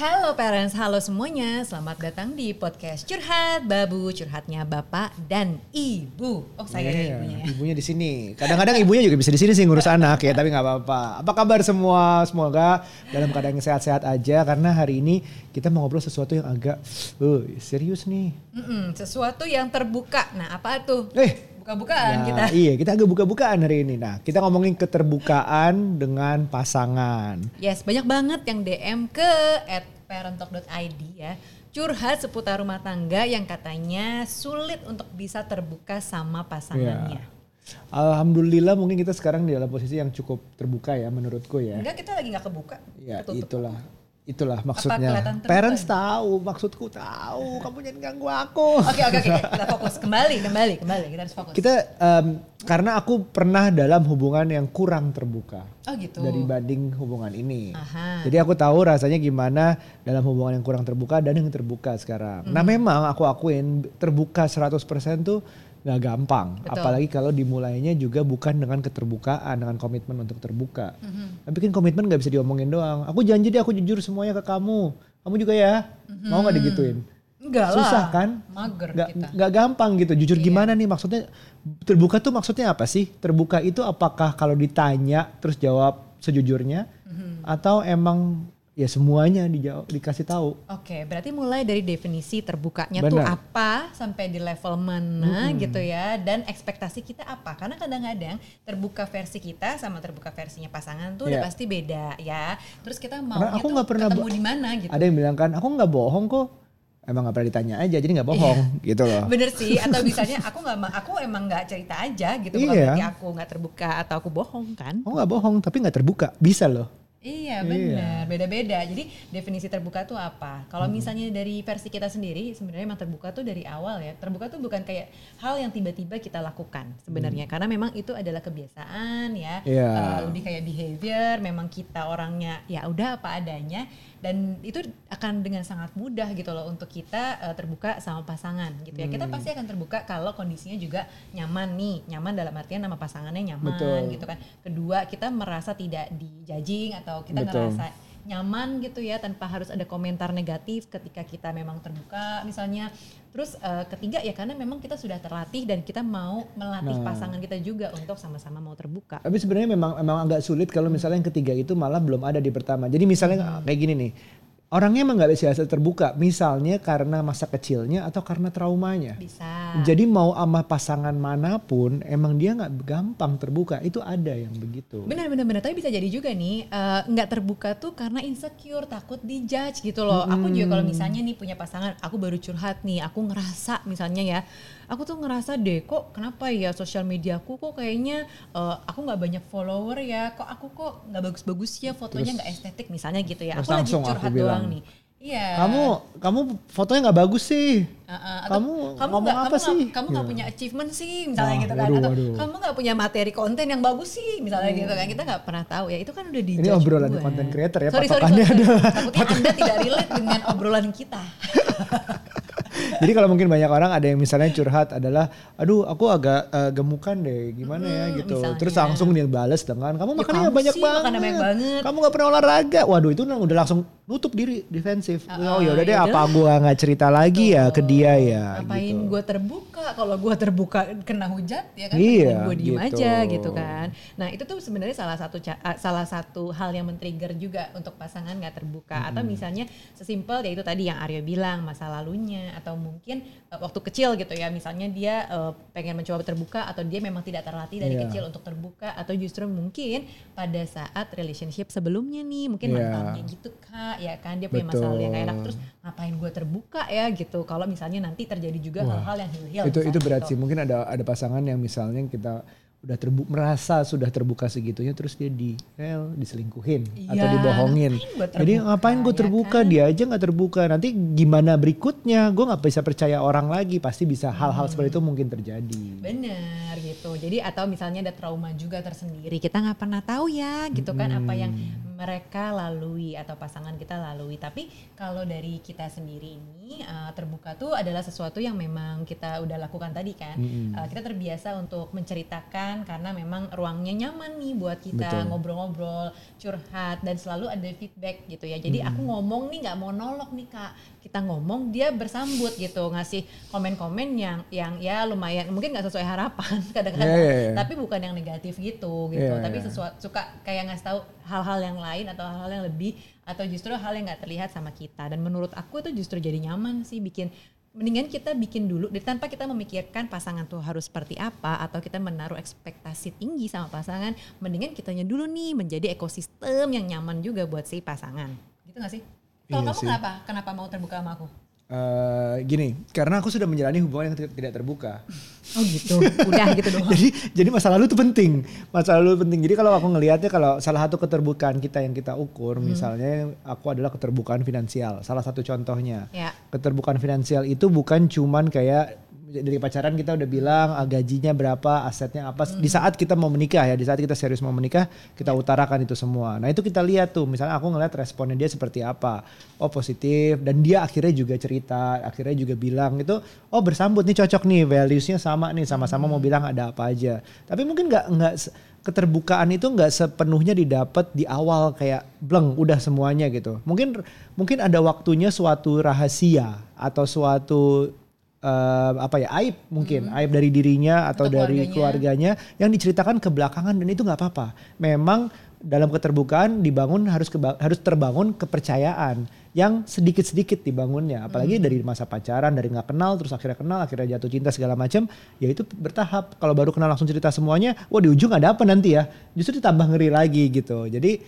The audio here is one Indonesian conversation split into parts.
Halo parents, halo semuanya. Selamat datang di podcast Curhat Babu, curhatnya Bapak dan Ibu. Oh, saya Iya, ibunya ya. Ibunya di sini. Kadang-kadang ibunya juga bisa di sini sih ngurus anak ya, tapi nggak apa-apa. Apa kabar semua? Semoga dalam keadaan sehat-sehat aja karena hari ini kita mau ngobrol sesuatu yang agak uh, serius nih. Mm-mm, sesuatu yang terbuka. Nah, apa tuh? Eh, Buka-bukaan Nah, kita. Iya, kita agak buka-bukaan hari ini. Nah, kita ngomongin keterbukaan dengan pasangan. Yes, banyak banget yang DM ke at parentalk.id ya. Curhat seputar rumah tangga yang katanya sulit untuk bisa terbuka sama pasangannya. Alhamdulillah mungkin kita sekarang di dalam posisi yang cukup terbuka ya menurutku ya. Enggak, kita lagi nggak kebuka. Ya ketutup. itulah. Itulah maksudnya. Parents tahu, maksudku tahu. Kamu jangan ganggu aku. Oke, oke, oke. Kita fokus. Kembali, kembali, kembali. Kita harus fokus. Kita em, karena aku pernah dalam hubungan yang kurang terbuka oh gitu. dari banding hubungan ini. Aha. Jadi aku tahu rasanya gimana dalam hubungan yang kurang terbuka dan yang terbuka sekarang. Nah Mhm. memang aku akuin terbuka 100% tuh nggak gampang. Betul. Apalagi kalau dimulainya juga bukan dengan keterbukaan, dengan komitmen untuk terbuka. Mhm. Tapi kan komitmen nggak bisa diomongin doang. Aku janji deh aku jujur semuanya ke kamu. Kamu juga ya. Mau nggak digituin? Enggak lah. Susah kan? Mager Nggak, kita. nggak gampang gitu. Jujur Iya. gimana nih maksudnya? Terbuka tuh maksudnya apa sih? Terbuka itu apakah kalau ditanya terus jawab sejujurnya, Mhm. atau emang ya semuanya dijawab dikasih tahu? Oke, berarti mulai dari definisi terbukanya tuh Benar. apa sampai di level mana gitu ya dan ekspektasi kita apa? Karena kadang-kadang terbuka versi kita sama terbuka versinya pasangan tuh udah Iya. pasti beda ya. Terus kita mau aku tuh nggak pernah ketemu di mana gitu. Ada yang bilang kan, aku nggak bohong kok. Emang nggak pernah ditanya aja, jadi nggak bohong gitu loh. Bener sih, atau misalnya aku nggak, aku emang nggak cerita aja gitu, bukan Iya. berarti aku nggak terbuka atau aku bohong kan? Aku nggak bohong, tapi nggak terbuka. Bisa loh. Iya benar, beda-beda. Jadi definisi terbuka tuh apa? Kalau misalnya dari versi kita sendiri, sebenarnya emang terbuka tuh dari awal ya. Terbuka tuh bukan kayak hal yang tiba-tiba kita lakukan sebenarnya, karena memang itu adalah kebiasaan ya, Iya. Eh, lebih kayak behavior. Memang kita orangnya ya udah apa adanya, dan itu akan dengan sangat mudah gitu loh untuk kita eh, terbuka sama pasangan gitu ya. Kita pasti akan terbuka kalau kondisinya juga nyaman nih, nyaman dalam artian nama pasangannya nyaman Betul. gitu kan. Kedua kita merasa tidak dijudging atau kita Betul. ngerasa nyaman gitu ya tanpa harus ada komentar negatif ketika kita memang terbuka misalnya. Terus eh, ketiga ya karena memang kita sudah terlatih dan kita mau melatih Nah. pasangan kita juga untuk sama-sama mau terbuka. Tapi sebenarnya memang memang agak sulit kalau misalnya yang ketiga itu malah belum ada di pertama. Jadi misalnya kayak gini nih, orangnya emang nggak bisa terbuka. Misalnya karena masa kecilnya atau karena traumanya. Bisa. Jadi mau sama pasangan mana pun, emang dia nggak gampang terbuka. Itu ada yang begitu. Benar benar benar tapi bisa jadi juga nih eh, nggak terbuka tuh karena insecure takut dijudge gitu loh. Aku juga kalau misalnya nih punya pasangan, aku baru curhat nih, aku ngerasa misalnya ya, aku tuh ngerasa deh kok kenapa ya sosial mediaku kok kayaknya eh, aku nggak banyak follower ya, kok aku kok nggak bagus-bagus ya fotonya nggak estetik misalnya gitu ya. Aku lagi langsung aku curhat bilang, doang nih. Iya. Kamu kamu fotonya nggak bagus sih. Uh, uh, atau Kamu ngomong nggak- apa kamu sih? Kamu nggak Gitu. punya achievement sih, misalnya Wah, gitu kan? Atau waduh. kamu nggak punya materi konten yang bagus sih, misalnya gitu kan? Kita nggak pernah tahu ya. Itu kan udah di Ini obrolan content creator ya, Sorry, sorry, sorry, adalah- Takutnya anda tidak relate dengan obrolan kita. Jadi kalau mungkin banyak orang ada yang misalnya curhat adalah, aduh aku agak eh, gemukan deh, gimana ya Hmm, gitu. misalnya. Terus langsung dia balas dengan, kamu makannya kamu banyak sih banget. banyak banget." Kamu nggak pernah olahraga. Waduh itu udah langsung nutup diri defensif. Ah, oh yaudah deh, ya apa gua nggak cerita lagi ya ke dia ya. Ngapain gitu. gue terbuka? Kalau gue terbuka kena hujat ya kan? Iya, gue diem gitu. aja gitu kan. Nah itu tuh sebenarnya salah satu ah, salah satu hal yang men-trigger juga untuk pasangan nggak terbuka. Atau misalnya sesimpel ya itu tadi yang Aryo bilang masa lalunya atau mungkin eh, waktu kecil gitu ya. Misalnya dia eh, pengen mencoba terbuka atau dia memang tidak terlatih dari Iya. kecil untuk terbuka atau justru mungkin pada saat relationship sebelumnya nih mungkin Iya. mantannya gitu kak ya kan dia punya masalah yang gak enak Betul. terus ngapain gue terbuka ya gitu kalau misalnya nanti terjadi juga hal-hal yang hilil itu itu berat sih. Mungkin ada ada pasangan yang misalnya kita udah terbu merasa sudah terbuka segitunya terus dia di well, diselingkuhin atau Iya, dibohongin. ngapain Jadi terbuka, ngapain gue ya terbuka kan? dia aja nggak terbuka. Nanti gimana berikutnya? Gue nggak bisa percaya orang lagi. Pasti bisa hal-hal Hmm. seperti itu mungkin terjadi. bener gitu jadi atau misalnya ada trauma juga tersendiri kita nggak pernah tahu ya gitu kan apa yang mereka lalui atau pasangan kita lalui. Tapi kalau dari kita sendiri ini uh, terbuka tuh adalah sesuatu yang memang kita udah lakukan tadi kan. Mm-mm. Uh, kita terbiasa untuk menceritakan karena memang ruangnya nyaman nih buat kita ngobrol-ngobrol, curhat dan selalu ada feedback gitu ya. Jadi aku ngomong nih nggak monolog nih kak. Kita ngomong dia bersambut gitu ngasih komen-komen yang yang ya lumayan mungkin nggak sesuai harapan kadang-kadang. Iya, iya, iya. Tapi bukan yang negatif gitu gitu. Iya, Tapi iya. sesuatu suka kayak ngasih tahu hal-hal yang lain atau hal-hal yang lebih atau justru hal yang nggak terlihat sama kita. Dan menurut aku itu justru jadi nyaman sih bikin mendingan kita bikin dulu dari tanpa kita memikirkan pasangan tuh harus seperti apa atau kita menaruh ekspektasi tinggi sama pasangan mendingan kitanya dulu nih menjadi ekosistem yang nyaman juga buat si pasangan gitu gak sih kalau Iya kamu sih. kenapa kenapa mau terbuka sama aku Eh, gini, karena aku sudah menjalani hubungan yang tidak- tidak terbuka. oh gitu udah gitu doang. Jadi jadi masa lalu itu penting. Masa lalu penting. Jadi kalau aku ngelihatnya kalau salah satu keterbukaan kita yang kita ukur Hmm. misalnya aku adalah keterbukaan finansial salah satu contohnya. Ya. Keterbukaan finansial itu bukan cuman kayak dari pacaran kita udah bilang ah, gajinya berapa, asetnya apa. Di saat kita mau menikah ya, di saat kita serius mau menikah, kita utarakan itu semua. Nah itu kita lihat tuh, misalnya aku ngeliat responnya dia seperti apa. Oh positif, dan dia akhirnya juga cerita, akhirnya juga bilang itu, oh bersambut nih cocok nih, valuesnya sama nih, sama-sama mau bilang ada apa aja. Tapi mungkin nggak nggak se- keterbukaan itu nggak sepenuhnya didapat di awal kayak bleng udah semuanya gitu. Mungkin mungkin ada waktunya suatu rahasia atau suatu eh, apa ya aib mungkin aib dari dirinya atau, Atau dari keluarganya. keluarganya yang diceritakan ke belakangan dan itu nggak apa-apa. Memang dalam keterbukaan dibangun harus keba- harus terbangun kepercayaan yang sedikit-sedikit dibangunnya. Apalagi dari masa pacaran dari nggak kenal terus akhirnya kenal akhirnya jatuh cinta segala macam ya itu bertahap. Kalau baru kenal langsung cerita semuanya, wah di ujung ada apa nanti ya? Justru ditambah ngeri lagi gitu. Jadi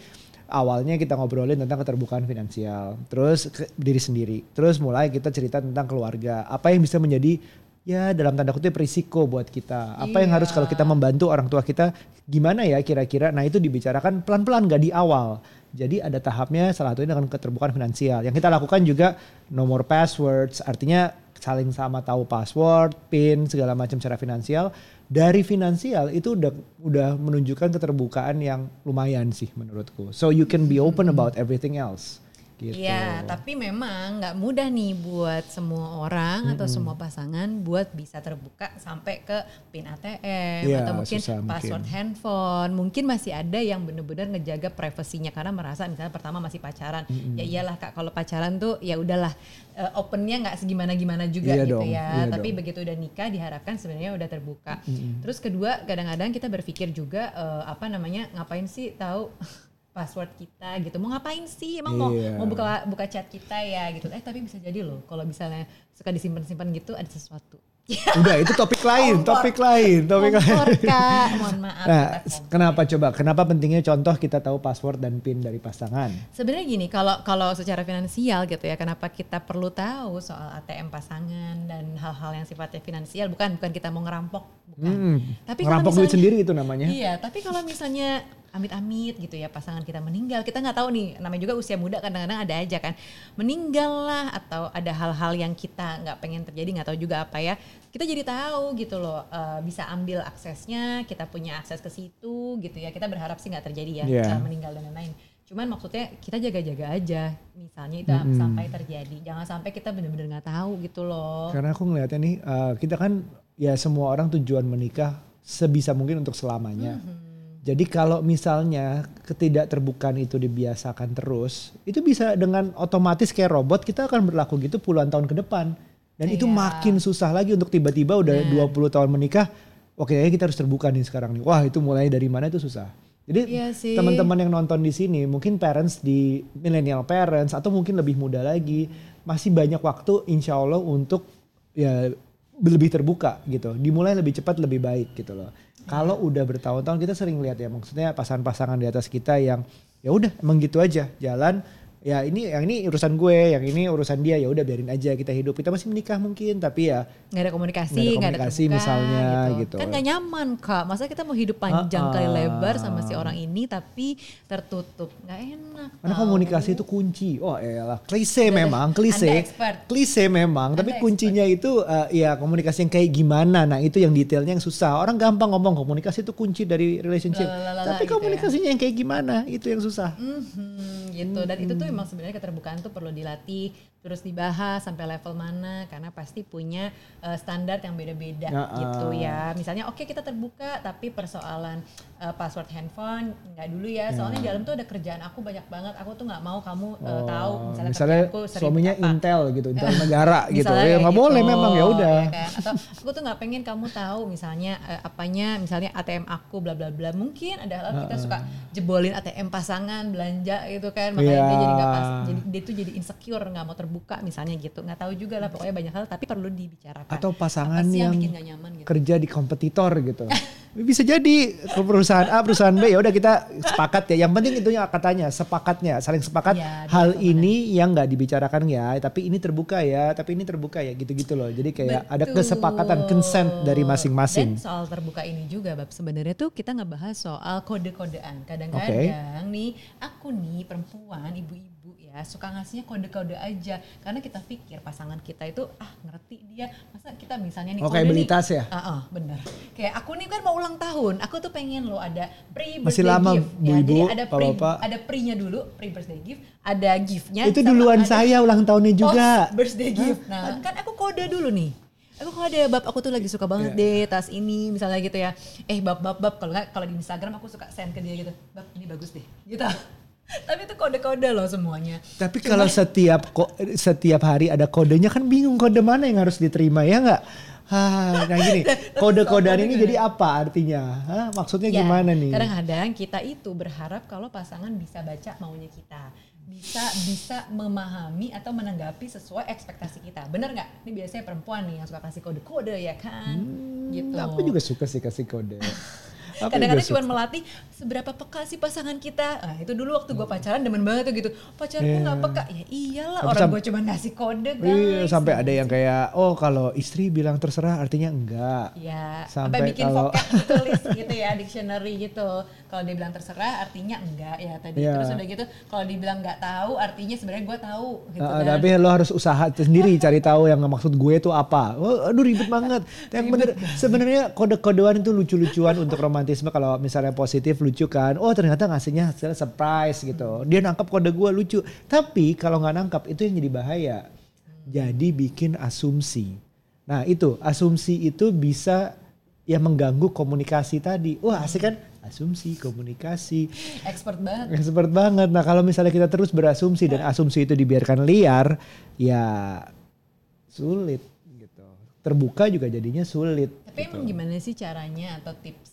awalnya kita ngobrolin tentang keterbukaan finansial, terus ke diri sendiri, terus mulai kita cerita tentang keluarga, apa yang bisa menjadi ya dalam tanda kutip risiko buat kita, apa yang Iya. harus kalau kita membantu orang tua kita gimana ya kira-kira, nah itu dibicarakan pelan-pelan gak di awal. Jadi ada tahapnya salah satunya dengan keterbukaan finansial. Yang kita lakukan juga nomor passwords, artinya saling sama tahu password, PIN segala macam secara finansial. Dari finansial itu udah udah menunjukkan keterbukaan yang lumayan sih menurutku. So you can be open about everything else. Gitu. Iya, tapi memang nggak mudah nih buat semua orang atau semua pasangan buat bisa terbuka sampai ke PIN ATM Iya, atau mungkin susah mungkin. password handphone. Mungkin masih ada yang bener-bener ngejaga privasinya karena merasa misalnya pertama masih pacaran. Ya iyalah Kak, kalau pacaran tuh ya udahlah eh, opennya nggak segimana-gimana juga Iya gitu dong, ya. iya tapi dong. begitu udah nikah diharapkan sebenarnya udah terbuka. Terus kedua, kadang-kadang kita berpikir juga eh, apa namanya ngapain sih tahu password kita gitu. Mau ngapain sih? Emang mau Iya. mau buka buka chat kita ya gitu. Eh tapi bisa jadi loh kalau misalnya suka disimpan-simpan gitu ada sesuatu. Udah itu topik lain, topik lain, topik lain. Kompor Kak, mohon maaf. Nah, kita kompor. kenapa coba? Kenapa pentingnya contoh kita tahu password dan PIN dari pasangan? Sebenarnya gini, kalau kalau secara finansial gitu ya, kenapa kita perlu tahu soal ATM pasangan dan hal-hal yang sifatnya finansial, bukan bukan kita mau ngerampok, bukan. Hmm, Tapi ngerampok duit misalnya- sendiri itu namanya. Iya, tapi kalau misalnya amit-amit gitu ya pasangan kita meninggal, kita nggak tahu nih, namanya juga usia muda kadang-kadang ada aja kan, meninggal lah atau ada hal-hal yang kita nggak pengen terjadi, nggak tahu juga apa ya, kita jadi tahu gitu loh, eh, bisa ambil aksesnya, kita punya akses ke situ gitu ya, kita berharap sih nggak terjadi ya eh, meninggal dan lain-lain. Cuman maksudnya kita jaga-jaga aja, misalnya itu sampai terjadi, jangan sampai kita bener-bener nggak tahu gitu loh. Karena aku ngelihatnya nih, eh, kita kan ya semua orang tujuan menikah sebisa mungkin untuk selamanya. Jadi kalau misalnya ketidakterbukaan itu dibiasakan terus, itu bisa dengan otomatis kayak robot kita akan berlaku gitu puluhan tahun ke depan. Dan itu Iya. makin susah lagi untuk tiba-tiba udah 20 tahun menikah, oke kayaknya kita harus terbuka nih sekarang nih. Wah itu mulai dari mana itu susah. Jadi Iya teman-teman yang nonton di sini, mungkin parents di millennial parents atau mungkin lebih muda lagi, masih banyak waktu insya Allah untuk ya lebih terbuka gitu. Dimulai lebih cepat lebih baik gitu loh. Kalau udah bertahun-tahun kita sering lihat ya maksudnya pasangan-pasangan di atas kita yang ya udah emang gitu aja jalan ya ini yang ini urusan gue, yang ini urusan dia ya udah biarin aja kita hidup. Kita masih menikah mungkin tapi ya nggak ada komunikasi, Nggak ada ada, komunikasi terbuka, misalnya, gitu. Kan nggak nyaman kak. Masa kita mau hidup panjang Ah, kali ah. lebar sama si orang ini tapi tertutup, nggak enak. karena tau. komunikasi itu kunci. Oh elah, klise Anda- memang, Anda klise. expert. Klise memang, tapi Anda kuncinya itu eh, ya komunikasi yang kayak gimana. Nah, itu yang detailnya yang susah. Orang gampang ngomong komunikasi itu kunci dari relationship. Lalalala tapi gitu ya. komunikasinya yang kayak gimana, itu yang susah. Mhm, gitu. Dan itu tuh emang sebenarnya keterbukaan tuh perlu dilatih terus dibahas sampai level mana karena pasti punya eh, standar yang beda-beda Ya, gitu ah. ya misalnya oke kita terbuka tapi persoalan eh, password handphone nggak dulu ya soalnya di dalam tuh ada kerjaan aku banyak banget aku tuh nggak mau kamu tahu Oh, misalnya, misalnya kerjaanku sering suaminya apa. Intel gitu, Intel negara gitu. Misalnya Ya nggak gitu, boleh memang ya udah. ya kan? Atau aku tuh nggak pengen kamu tahu misalnya eh, apanya, misalnya ATM aku bla bla bla. Mungkin ada hal kita suka jebolin ATM pasangan belanja gitu kan, makanya dia jadi nggak pas, Iya. jadi dia tuh jadi insecure nggak mau terbuka misalnya gitu. Nggak tahu juga lah pokoknya banyak hal tapi perlu dibicarakan. Atau pasangan yang bikin nggak nyaman gitu. kerja di kompetitor gitu. Bisa jadi ke perusahaan A, perusahaan B ya udah kita sepakat ya. Yang penting itunya katanya sepakatnya, saling sepakat Ya, hal ini yang nggak dibicarakan ya, tapi ini terbuka ya, tapi ini terbuka ya, gitu-gitu loh. Jadi kayak ada Betul. kesepakatan consent dari masing-masing. Dan soal terbuka ini juga, Bab, sebenarnya tuh kita ngebahas soal kode-kodean. Kadang-kadang nih, aku nih perempuan, ibu-ibu ya, suka ngasihnya kode-kode aja. Karena kita pikir pasangan kita itu, ah ngerti dia. Masa kita misalnya nih Oh, kode kayak beli nih. tas ya? Ah, ah, bener. Kayak aku nih kan mau ulang tahun, aku tuh pengen lo ada pre Masih birthday lama, gift. Bu ya, Ibu, jadi ada pre, ada pre-nya dulu, pre birthday gift, ada gift-nya. Itu duluan ada- saya ulang tahunnya juga. Oh, birthday gift. Nah, kan aku kode dulu nih. Aku kode bab aku tuh lagi suka banget deh tas ini misalnya gitu ya. Eh bab bab bab kalau nggak kalau di Instagram aku suka send ke dia gitu. Bab ini bagus deh. Gitu. Tapi itu kode-kode loh semuanya. Tapi kalau setiap ko- setiap hari ada kodenya kan bingung kode mana yang harus diterima ya nggak? Ah, nah gini, kode-kodean ini jadi apa artinya? Hah, maksudnya Ya, gimana nih? Kadang-kadang kita itu berharap kalau pasangan bisa baca maunya kita. Bisa bisa memahami atau menanggapi sesuai ekspektasi kita. Bener nggak? Ini biasanya perempuan nih yang suka kasih kode-kode ya kan? gitu. Aku juga suka sih kasih kode. Kadang-kadang cuma melatih seberapa peka sih pasangan kita nah itu dulu waktu gue pacaran demen banget tuh gitu pacarku Iya. nggak peka ya iyalah Tapi orang gue cuma ngasih kode guys Iya, sampai ada yang kayak oh kalau istri bilang terserah artinya enggak. ya sampai sampai bikin kalau- vocab gitu list gitu ya dictionary gitu kalau dia bilang terserah artinya enggak ya tadi Iya. terus udah gitu kalau dibilang nggak tahu artinya sebenarnya gue tahu gitu Ah, kan tapi lo harus usaha sendiri cari tahu yang maksud gue itu apa. Oh, aduh ribet banget. Yang bener sebenarnya kode-kodean itu lucu-lucuan untuk romantisme kalau misalnya positif lucu kan. Oh ternyata ngasihnya hasilnya surprise gitu. Dia nangkap kode gue lucu. Tapi kalau nggak nangkap itu yang jadi bahaya. Jadi bikin asumsi. Nah itu asumsi itu bisa ya mengganggu komunikasi tadi. Wah asik kan? Asumsi, komunikasi. expert banget Expert banget. Nah kalau misalnya kita terus berasumsi dan asumsi itu dibiarkan liar, ya sulit gitu. Terbuka juga jadinya sulit. Tapi emang gimana sih caranya atau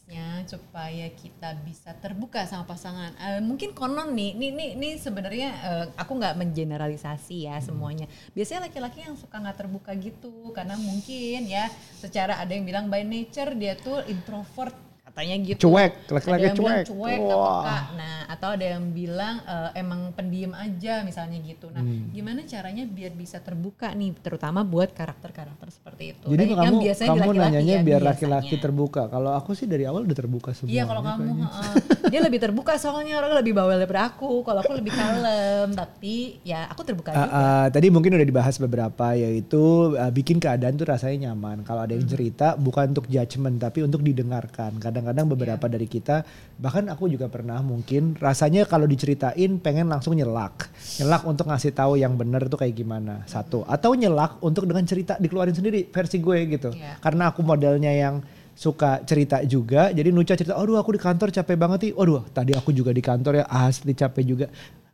tipsnya supaya kita bisa terbuka sama pasangan? Eh, mungkin konon nih, nih, nih, nih sebenarnya eh, aku nggak mengeneralisasi ya semuanya. Biasanya laki-laki yang suka nggak terbuka gitu karena mungkin ya secara ada yang bilang by nature dia tuh introvert katanya gitu. Cuek, Ada laki-laki yang bilang cuek. cuek nggak Wah. peka. Nah atau ada yang bilang eh, emang pendiam aja misalnya gitu. Nah Hmm. gimana caranya biar bisa terbuka nih, terutama buat karakter-karakter seperti itu. Jadi Dan yang kamu biasanya di kamu laki-laki nanyanya ya, biar biasanya. laki-laki terbuka. Kalau aku sih dari awal udah terbuka semua. Iya kalau kamu heeh. dia lebih terbuka soalnya orang lebih bawel daripada aku. Kalau aku lebih kalem, tapi ya aku terbuka juga. ah, tadi mungkin udah dibahas beberapa yaitu ah, bikin keadaan tuh rasanya nyaman. Kalau ada yang Hmm. cerita bukan untuk judgement tapi untuk didengarkan. Kadang-kadang beberapa Iya. dari kita bahkan aku juga pernah mungkin rasanya kalau diceritain pengen langsung nyelak. Nyelak untuk ngasih tahu yang benar tuh kayak gimana. Satu atau nyelak untuk dengan cerita dikeluarin sendiri versi gue gitu. Iya. Karena aku modelnya yang suka cerita juga jadi Nuca cerita aduh aku di kantor capek banget nih aduh tadi aku juga di kantor ya asli capek juga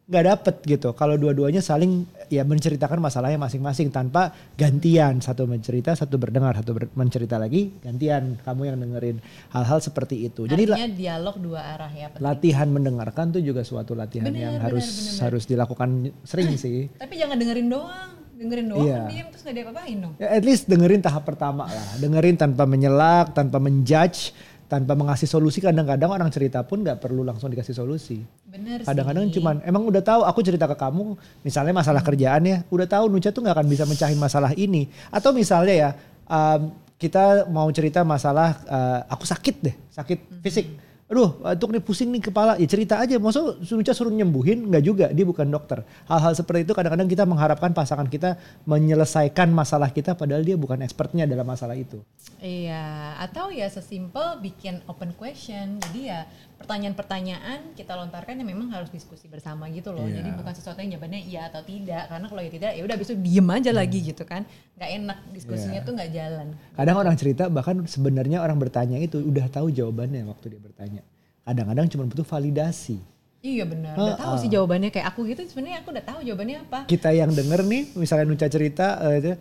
nggak dapet gitu kalau dua-duanya saling ya menceritakan masalahnya masing-masing tanpa gantian satu mencerita satu berdengar satu ber- mencerita lagi gantian kamu yang dengerin hal-hal seperti itu jadi Artinya dialog dua arah ya. penting. latihan mendengarkan tuh juga suatu latihan Bener, yang bener, harus bener. harus dilakukan sering sih Tapi jangan dengerin doang. Dengerin doang Iya. kan diam terus gak diapa-apain dong. Ya, at least dengerin tahap pertama lah. Dengerin tanpa menyelak, tanpa menjudge, tanpa mengasih solusi kadang-kadang orang cerita pun nggak perlu langsung dikasih solusi. Bener Kadang-kadang cuman emang udah tahu aku cerita ke kamu misalnya masalah kerjaan ya, udah tahu Nucha tuh nggak akan bisa mencahin masalah ini. Atau misalnya ya um, kita mau cerita masalah uh, aku sakit deh, sakit fisik. Aduh, untuk nih pusing nih kepala. Ya cerita aja. Maksud Nucha suruh nyembuhin nggak juga, dia bukan dokter. Hal-hal seperti itu kadang-kadang kita mengharapkan pasangan kita menyelesaikan masalah kita padahal dia bukan expertnya dalam masalah itu. Iya, atau ya sesimpel bikin open question. Jadi ya pertanyaan-pertanyaan kita lontarkan yang memang harus diskusi bersama gitu loh. Iya. Jadi bukan sesuatu yang jawabannya iya atau tidak. Karena kalau ya tidak ya udah besok diem aja lagi gitu kan. Nggak enak diskusinya Iya. tuh nggak jalan. Kadang orang cerita bahkan sebenarnya orang bertanya itu udah tahu jawabannya waktu dia bertanya. Kadang-kadang cuma butuh validasi. Iya benar. Udah tahu sih jawabannya kayak aku gitu. Sebenarnya aku udah tahu jawabannya apa. Kita yang denger nih, misalnya Nuca cerita, eh, itu,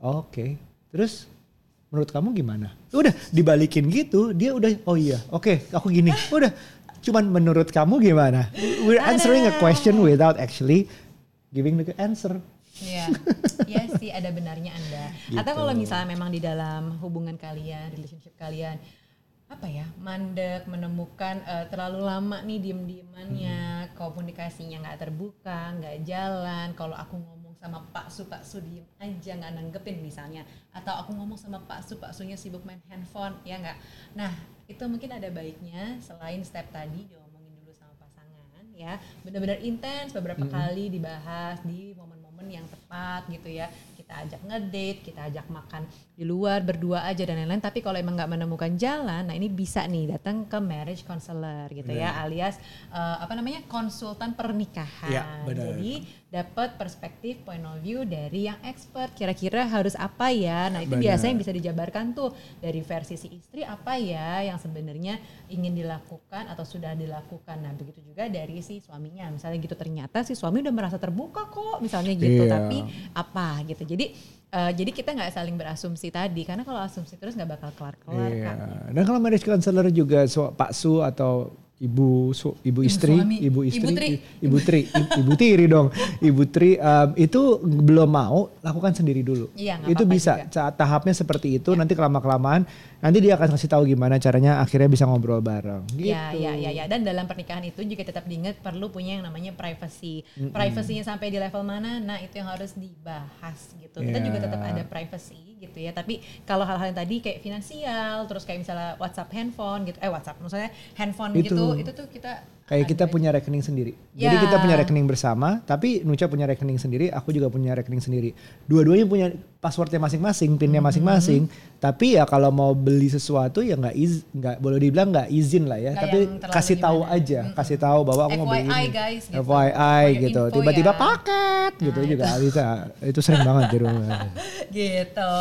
oke. Terus menurut kamu gimana? Udah dibalikin gitu, dia udah, oh iya, oke, aku gini. Udah, cuman menurut kamu gimana? We're answering a question without actually giving the answer. Iya, iya sih ada benarnya anda. Atau Gitu. kalau misalnya memang di dalam hubungan kalian, relationship kalian, apa ya, mandek, menemukan eh, terlalu lama nih diem-diemannya, Hmm. komunikasinya nggak terbuka, nggak jalan. Kalau aku ngomong sama Pak Su, Pak Su diem aja nggak nanggepin misalnya, atau aku ngomong sama Pak Su, Pak Sunya sibuk main handphone, ya nggak. Nah itu mungkin ada baiknya selain step tadi diomongin dulu sama pasangan, ya benar-benar intens beberapa kali dibahas di momen-momen yang tepat gitu ya kita ajak ngedate kita ajak makan di luar berdua aja dan lain-lain tapi kalau emang nggak menemukan jalan nah ini bisa nih datang ke marriage counselor gitu ya alias eh, apa namanya konsultan pernikahan Ya, benar. jadi dapat perspektif point of view dari yang expert kira-kira harus apa ya nah itu Benar. biasanya bisa dijabarkan tuh dari versi si istri apa ya yang sebenarnya ingin dilakukan atau sudah dilakukan nah begitu juga dari si suaminya misalnya gitu ternyata si suami udah merasa terbuka kok misalnya gitu Iya. tapi apa gitu jadi eh, jadi kita nggak saling berasumsi tadi karena kalau asumsi terus nggak bakal kelar-kelar Iya. kan Dan kalau marriage counselor juga su- Pak Su atau ibu su, ibu istri, suami, ibu ibu istri, tri. i- ibu tri, i- ibu tiri dong, ibu tri um, itu belum mau lakukan sendiri dulu. Iya, itu apa-apa bisa juga. Iya. saat tahapnya seperti itu nanti kelama kelamaan nanti dia akan kasih tahu gimana caranya akhirnya bisa ngobrol bareng. Gitu. Ya, ya, ya, ya. Dan dalam pernikahan itu juga tetap diingat perlu punya yang namanya privacy. Privasinya sampai di level mana? Nah, itu yang harus dibahas gitu. Kita juga Ya. tetap ada privacy gitu ya. Tapi kalau hal-hal yang tadi kayak finansial, terus kayak misalnya WhatsApp handphone gitu, eh WhatsApp maksudnya handphone Itu. gitu, itu tuh kita Kayak kita punya rekening sendiri. Jadi Ya. kita punya rekening bersama, tapi Nucha punya rekening sendiri, aku juga punya rekening sendiri. Dua-duanya punya passwordnya masing-masing, pinnya Mm-hmm. masing-masing. Tapi ya kalau mau beli sesuatu ya nggak iz, nggak boleh dibilang nggak izin lah ya. Nggak tapi kasih tahu gimana. aja, kasih tahu bahwa aku mau beli FYI ini. guys, gitu. FYI gitu. info Tiba-tiba ya. paket gitu Nah, juga bisa. Itu sering banget di rumah. gitu.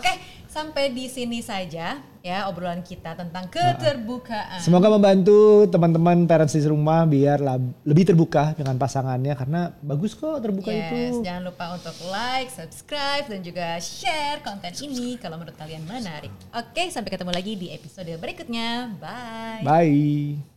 Oke, sampai di sini saja ya obrolan kita tentang keterbukaan. Semoga membantu teman-teman parents di rumah biar lab- lebih terbuka dengan pasangannya karena bagus kok terbuka Yes, itu. jangan lupa untuk like, subscribe, dan juga share konten ini kalau menurut kalian menarik. Oke, sampai ketemu lagi di episode berikutnya. Bye. Bye.